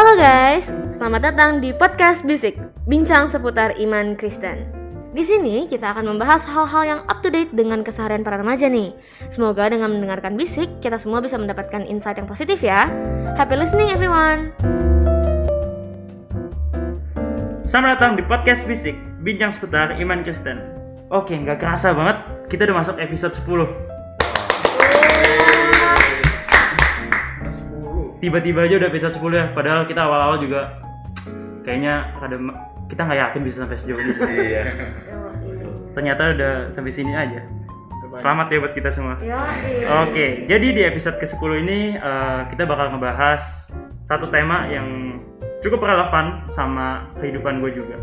Halo guys, selamat datang di podcast Bisik, bincang seputar iman Kristen. Di sini kita akan membahas hal-hal yang up to date dengan keseharian para remaja nih. Semoga dengan mendengarkan Bisik, kita semua bisa mendapatkan insight yang positif ya. Happy listening everyone. Selamat datang di podcast Bisik, bincang seputar iman Kristen. Oke, nggak kerasa banget, kita udah masuk episode 10. Tiba-tiba aja udah episode 10 ya, padahal kita awal-awal juga kayaknya ada kita nggak yakin bisa sampai sejauh ini. sih. Iya. Ternyata udah sampai sini aja. Selamat ya buat kita semua. Yoi. Oke, jadi di episode ke-10 ini eh, kita bakal ngebahas satu tema yang cukup relevan sama kehidupan gue juga.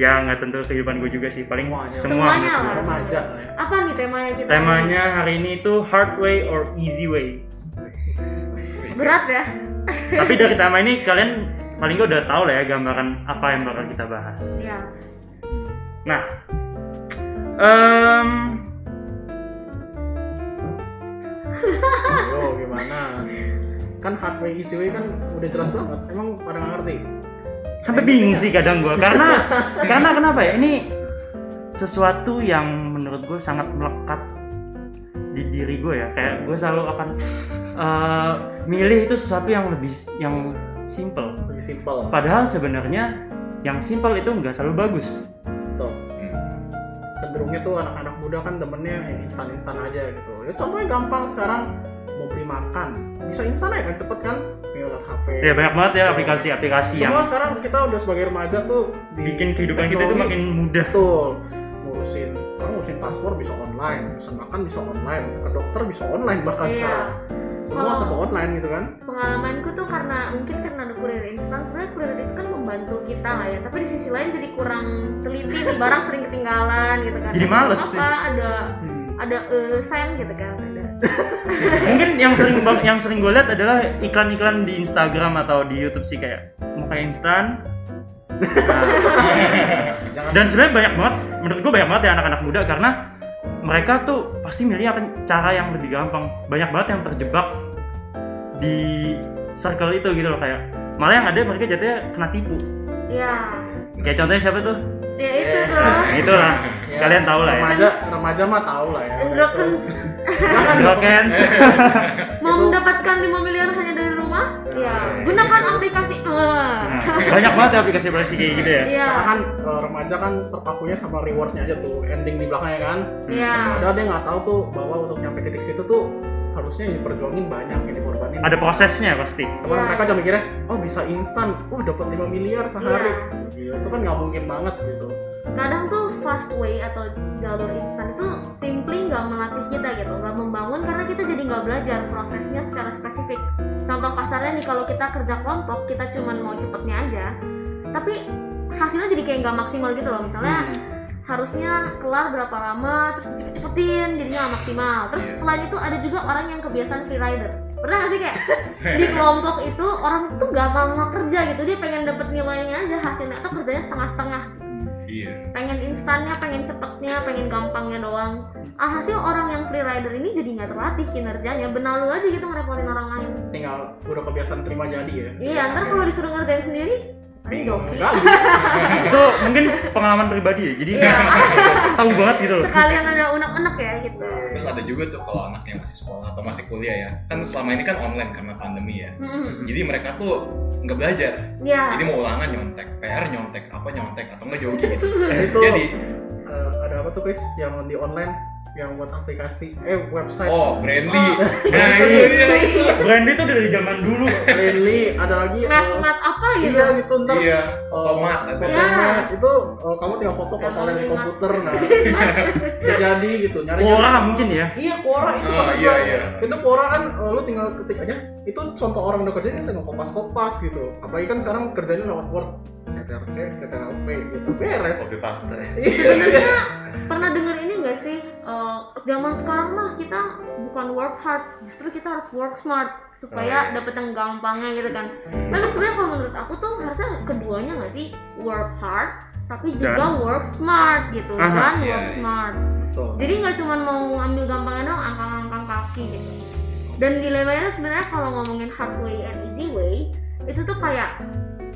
ya nggak tentu kehidupan gue juga sih, paling Semuanya. semua. Semuanya. Remaja ya. Apa nih temanya kita? Temanya hari ini itu hard way or easy way. Berat ya. Tapi dari tema ini kalian paling nggak udah tahu lah ya gambaran apa yang bakal kita bahas. Iya. Nah, em, Yo gimana? Kan hard way easy way kan udah jelas banget. Emang pada ngerti? sampai bingung sih kadang gue karena karena kenapa ya ini sesuatu yang menurut gue sangat melekat diri gue ya kayak gue selalu akan eh, milih itu sesuatu yang lebih yang simple Lebih simple. padahal sebenarnya yang simple itu nggak selalu bagus Tuh. Cenderungnya tuh anak-anak muda kan demennya yang instan-instan aja gitu. Ya contohnya gampang sekarang mau beli makan bisa instan ya kan cepet kan liat HP. ya banyak banget ya aplikasi-aplikasi yang Semua sekarang kita udah sebagai remaja tuh di bikin kehidupan kita itu makin mudah Betul. Ngurusin, ngurusin paspor bisa online, pesan makan bisa online, ke dokter bisa online bahkan Iya. sekarang. Semua serba online gitu kan. pengalamanku tuh karena mungkin karena ada kurir instan sebenarnya kurir itu kan membantu kita lah ya tapi di sisi lain jadi kurang teliti nih barang sering ketinggalan gitu kan Jadi males apa sih. ada Hmm. ada eh, sign gitu kan ada mungkin yang sering yang sering gue lihat adalah iklan-iklan di Instagram atau di YouTube sih kayak mau kayak instan Jangan dan sebenarnya banyak banget menurut gue banyak banget ya anak-anak muda karena mereka tuh pasti milih apa cara yang lebih gampang. Banyak banget yang terjebak di circle itu gitu loh kayak malah yang ada mereka jatuhnya kena tipu. Ya kayak contohnya siapa tuh? Ya itu tuh. Nah, itulah. Ya, kalian tahu lah ya. Remaja, remaja mah tahu lah ya. Endrokens Jangan Brokens mau Itu- mendapatkan 5 miliar hanya dari rumah ya Ya, gunakan aplikasi Ah. Nah, banyak banget ya aplikasi-aplikasi kayak gitu ya Iya, Karena kan eh, remaja kan terpakunya sama rewardnya aja tuh ending di belakangnya kan. iya. Padahal dia nggak tahu tuh bahwa untuk nyampe titik situ tuh harusnya yang diperjuangin banyak yang dikorbanin. ada prosesnya pasti Cuman Iya. mereka cuma mikirnya, oh bisa instan, wah dapat 5 miliar sehari. Iya. Gila, itu kan nggak mungkin banget gitu. kadang tuh fast way atau jalur instan itu simply nggak melatih kita gitu nggak membangun karena kita jadi nggak belajar prosesnya secara spesifik. Contoh kasarnya nih kalau kita kerja kelompok kita cuman mau cepetnya aja tapi hasilnya jadi kayak nggak maksimal gitu loh. Misalnya Hmm. harusnya kelar berapa lama terus cepet-cepetin jadinya nggak maksimal. Terus selain itu ada juga orang yang kebiasaan free rider. Pernah gak sih kayak di kelompok itu orang tuh gak mau kerja gitu dia pengen dapet nilainya aja hasilnya atau kerjanya setengah-setengah Iya. pengen instannya, pengen cepetnya, pengen gampangnya doang. Alhasil orang yang free rider ini jadi nggak terlatih kinerjanya, benalu aja gitu ngerepotin orang lain. Tinggal udah kebiasaan terima jadi ya. Iya, ntar kalau disuruh ngerjain sendiri, bingung. Iya. Itu mungkin pengalaman pribadi ya jadi Iya. tahu banget gitu loh sekalian ada unek-unek ya gitu. Terus ada juga tuh kalau anak yang masih sekolah atau masih kuliah ya, kan selama ini kan online karena pandemi ya. Hmm, Jadi mereka tuh nggak belajar. ya. Jadi mau ulangan nyontek, PR nyontek, apa nyontek atau enggak joki gitu. itu Jadi, eh, ada apa tuh Chris yang di online yang buat aplikasi eh website oh Brandly. Oh. Nah, iya, iya. Brandy itu dari zaman dulu Friendly ada lagi eh, Mat-mat apa gitu? iya gitu ntar Iya, eh, ada. foto Ya. mat. itu eh, kamu tinggal foto pas soalnya di komputer nah jadi gitu nyari Quora mungkin ya iya Quora itu Oh, iya, iya. itu Quora kan eh, lu tinggal ketik aja itu contoh orang udah kerjanya tinggal kopas-kopas gitu apalagi kan sekarang kerjanya lewat Word CTRC, CTRL-V gitu beres paste. iya pernah denger nggak sih? Eh, zaman sekarang mah kita bukan work hard, justru kita harus work smart supaya Oh, iya. dapet yang gampangnya gitu kan. Tapi sebenarnya kalau menurut aku tuh harusnya keduanya nggak sih work hard, tapi juga Dan- work smart gitu Aha, kan, iya, work iya. smart. Betul. Jadi nggak cuma mau ngambil gampangnya dong, angkang-angkang kaki gitu. dan dilemanya sebenarnya kalau ngomongin hard way and easy way itu tuh kayak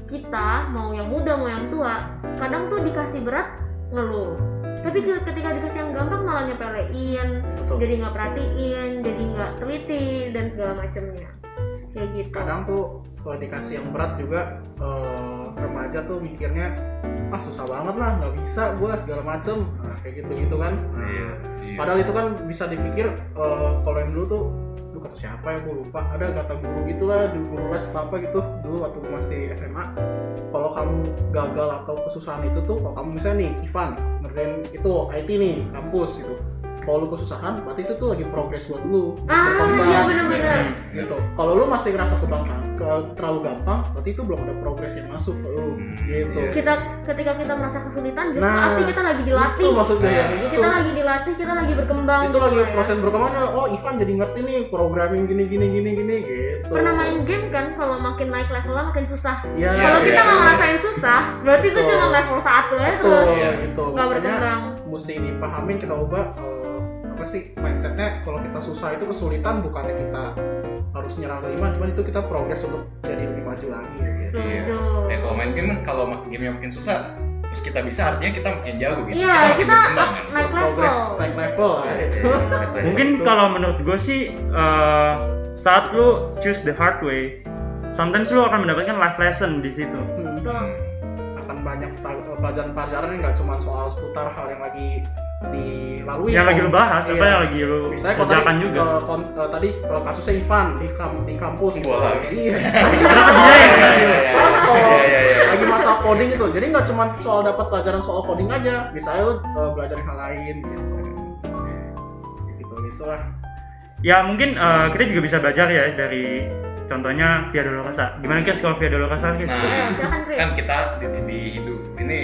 kita mau yang muda mau yang tua kadang tuh dikasih berat ngeluh tapi ketika dikasih yang gampang malah nyepelein Betul. jadi nggak perhatiin jadi nggak teliti dan segala macemnya. Kayak gitu. Kadang tuh kalau dikasih yang berat juga eh, remaja tuh mikirnya ah susah banget lah nggak bisa gua segala macem. Nah, kayak gitu gitu kan. Nah, Iya. padahal itu kan bisa dipikir eh, kalau yang dulu tuh lu kata siapa ya? Gue lupa. Ada kata guru gitulah di guru les apa apa gitu dulu waktu masih SMA kalau kamu gagal atau kesusahan itu tuh kalau kamu misalnya nih Ivan ngerjain itu IT nih kampus gitu kalau lu kesusahan berarti itu tuh lagi progres buat lu. Ah berkembang. iya bener-bener gitu. Kalau lu masih ngerasa kebanggaan ke, terlalu gampang berarti itu belum ada progres yang masuk ke lu. Hmm, gitu. iya. kita ketika kita merasa kesulitan justru Nah, arti kita lagi dilatih. itu maksudnya ya gitu kita lagi dilatih kita lagi berkembang itu gitu lagi ya. proses berkembang oh Ivan jadi ngerti nih programming gini gini gini gini gitu. Pernah main game kan kalau makin naik levelnya makin susah. Ya, kalau iya, kita nggak iya. ngerasain susah berarti itu cuma level satu ya betul terus Iya. gitu. nggak makanya berkembang. mesti dipahamin kita ubah eh, apa sih mindsetnya kalau kita susah itu kesulitan bukannya kita harus nyerang ke iman cuman itu kita progres untuk jadi lebih maju lagi gitu. Iya. Setuju. Ya kalau main game kan kalau game makin susah, terus kita bisa artinya kita makin jauh gitu. Iya, makin kita berkembang, kan? naik level. naik level lah itu Mungkin kalau menurut gue sih eh, saat lu choose the hard way, sometimes lu akan mendapatkan life lesson di situ. Hmm. Banyak pelajaran-pelajaran yang nggak cuma soal seputar hal yang lagi dilalui Yang lagi lu bahas, Iya. apa yang lagi lu Misalnya kalau kerjakan tadi, juga. eh, kon- eh, tadi eh, kasusnya Ivan di, kam- di kampus gitu. Iya. Iya, iya, iya. Contoh. Iya, iya, iya. Lagi masalah coding itu. Jadi nggak cuma soal dapat pelajaran soal coding aja. Bisa lu eh, belajar hal lain gitu. Gitu gitulah. Ya mungkin eh, kita juga bisa belajar ya dari contohnya Via Dolorosa. Gimana Kis kalau Via Dolorosa Kis? Nah, silakan Chris kan kita di, di hidup ini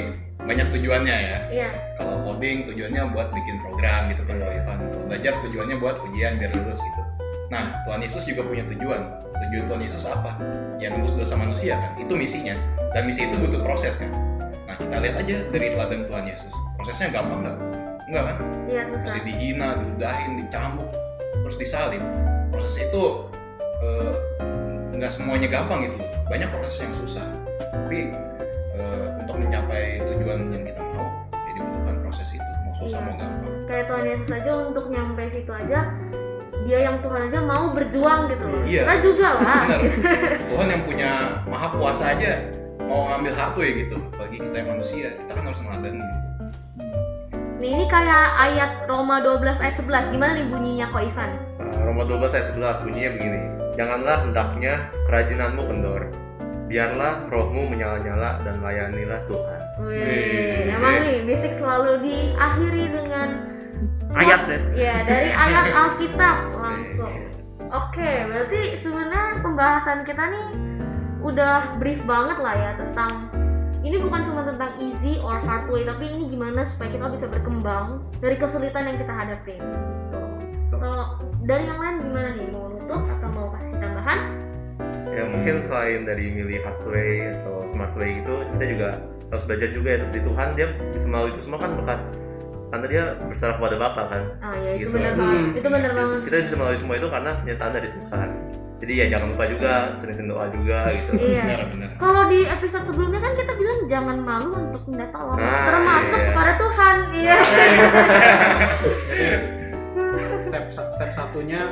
banyak tujuannya ya. iya Kalau coding tujuannya buat bikin program gitu kan kalau Ivan. Kalau belajar tujuannya buat ujian biar lulus gitu. Nah, Tuhan Yesus juga punya tujuan. Tujuan Tuhan Yesus apa? Ya nembus dosa manusia kan. Itu misinya. Dan misi itu butuh proses kan. Nah, kita lihat aja dari teladan Tuhan Yesus. Prosesnya gampang nggak? Enggak kan? iya Mesti susah dihina, diludahin, dicambuk, terus disalib. Proses itu eh, nggak semuanya gampang gitu. Banyak proses yang susah. Tapi eh, untuk mencapai tujuan yang kita mau, ya dibutuhkan proses itu. Mau susah Iya. mau gampang. kayak Tuhan Yesus aja untuk nyampe situ aja dia yang Tuhan aja mau berjuang gitu loh Iya. kita juga lah. Tuhan yang punya maha kuasa aja mau ngambil hak ya gitu. Bagi kita yang manusia, kita kan harus meladani. Nih ini kayak ayat Roma 12 ayat 11 gimana nih bunyinya kok Ivan Nah, Roma 12 ayat 11 bunyinya begini. Janganlah hendaknya kerajinanmu kendor. Biarlah rohmu menyala-nyala dan layanilah Tuhan. Wih, Wih. emang nih basic selalu diakhiri dengan Ayat ya. ya dari ayat Alkitab langsung oke berarti sebenarnya pembahasan kita nih udah brief banget lah ya tentang ini bukan cuma tentang easy or hard way tapi ini gimana supaya kita bisa berkembang dari kesulitan yang kita hadapi. Kalau dari yang lain gimana nih mau nutup atau mau kasih tambahan Ya mungkin selain dari milih hard way atau smart way gitu, kita juga harus belajar juga ya seperti Tuhan dia bisa melalui itu semua kan berkat karena dia berserah kepada Bapa kan. ah ya itu Gitu. benar Hmm. banget itu benar banget Kita bisa melalui semua itu karena kenyataan dari Tuhan. Jadi ya jangan lupa juga sering-sering doa juga gitu. iya Benar, benar. Kalau di episode sebelumnya kan kita bilang jangan malu untuk minta tolong, Nah, termasuk iya. kepada Tuhan. Iya. Step step satunya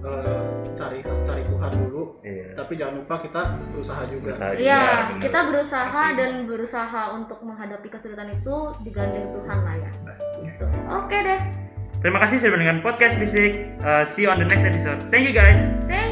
eh, cari cari Tuhan dulu. Iya. Tapi jangan lupa kita berusaha juga. Berusaha. Iya, benar. kita berusaha Masih. dan berusaha untuk menghadapi kesulitan itu digandeng Tuhan lah ya. Gitu. Oke deh. Terima kasih sudah mendengarkan podcast Bisik. Uh, see you on the next episode. Thank you guys. Thank.